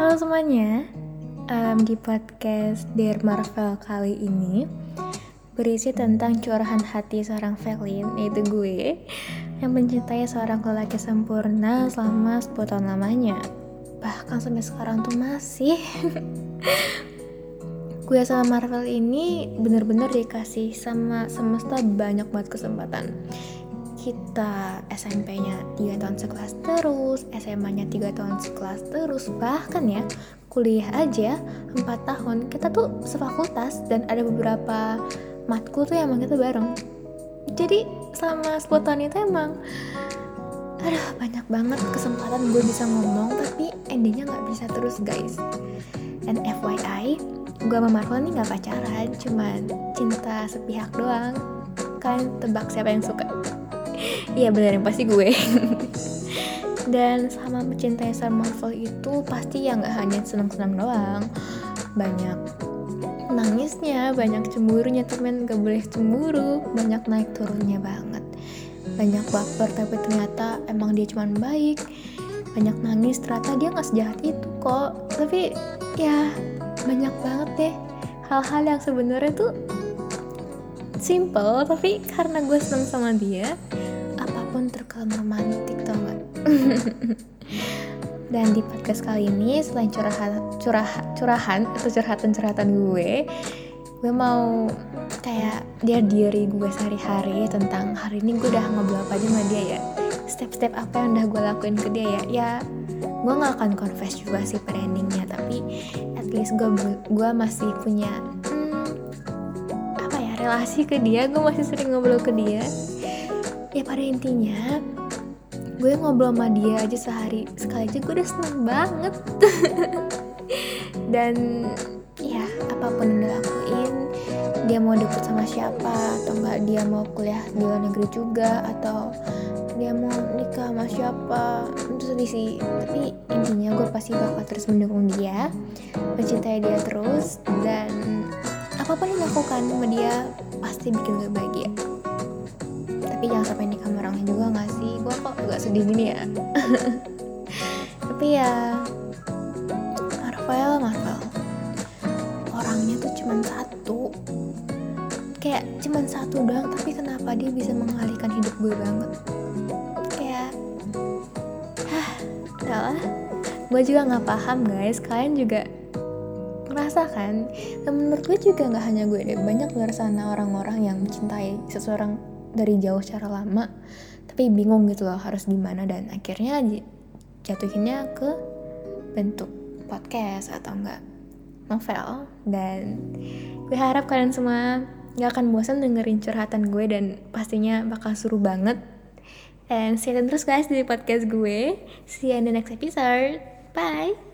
Halo semuanya, um, di podcast Dear Marvel kali ini berisi tentang curahan hati seorang Felin, yaitu gue yang mencintai seorang lelaki sempurna selama 10 tahun lamanya. Bahkan sampai sekarang tuh masih. gue sama Marvel ini bener-bener dikasih sama semesta banyak banget kesempatan kita SMP-nya 3 tahun sekelas terus, SMA-nya 3 tahun sekelas terus, bahkan ya kuliah aja 4 tahun kita tuh sefakultas dan ada beberapa matkul tuh emang kita bareng. Jadi selama 10 tahun itu emang aduh banyak banget kesempatan gue bisa ngomong tapi endingnya nggak bisa terus guys. Dan FYI gue sama Marvel nih nggak pacaran cuman cinta sepihak doang. Kan tebak siapa yang suka iya bener yang pasti gue. Dan sama mencintai Star Marvel itu pasti ya nggak hanya seneng-seneng doang. Banyak nangisnya banyak cemburunya temen gak boleh cemburu. Banyak naik turunnya banget. Banyak baper tapi ternyata emang dia cuman baik. Banyak nangis ternyata dia nggak sejahat itu kok. Tapi ya banyak banget deh hal-hal yang sebenarnya tuh simple tapi karena gue seneng sama dia apa pun terkelam romantis tau gak dan di podcast kali ini selain curahan curah curahan atau curhatan curhatan gue gue mau kayak dia diri gue sehari-hari tentang hari ini gue udah ngobrol apa aja sama dia ya. Step-step apa yang udah gue lakuin ke dia ya. Ya gue gak akan confess juga sih pada endingnya tapi at least gue gue masih punya hmm, apa ya relasi ke dia. Gue masih sering ngobrol ke dia ya pada intinya gue ngobrol sama dia aja sehari. Sekali aja gue udah seneng banget. Dan ya apa pun yang dia lakuin dia mau deket sama siapa atau enggak dia mau kuliah di luar negeri juga atau dia mau nikah sama siapa itu sedih sih. Tapi intinya gue pasti bakal terus mendukung dia mencintai dia terus dan apa pun yang dilakukan sama dia pasti bikin gue bahagia tapi jangan sampai nikah sama orangnya juga gak sih? Gue kok gak sedih gini ya? Tapi ya Marvel Marvel. Orangnya tuh cuma satu. Kayak cuma satu doang tapi kenapa dia bisa mengalihkan hidup gue banget? Kayak hah udahlah gue juga nggak paham guys. Kalian juga merasakan dan menurut gue juga nggak hanya gue deh banyak luar sana orang-orang yang mencintai seseorang dari jauh secara lama tapi bingung gitu loh harus gimana dan akhirnya jatuhinnya ke bentuk podcast atau enggak novel. Dan gue harap kalian semua gak akan bosan dengerin curhatan gue dan pastinya bakal seru banget. And stay tune terus guys di podcast gue. See you in the next episode. Bye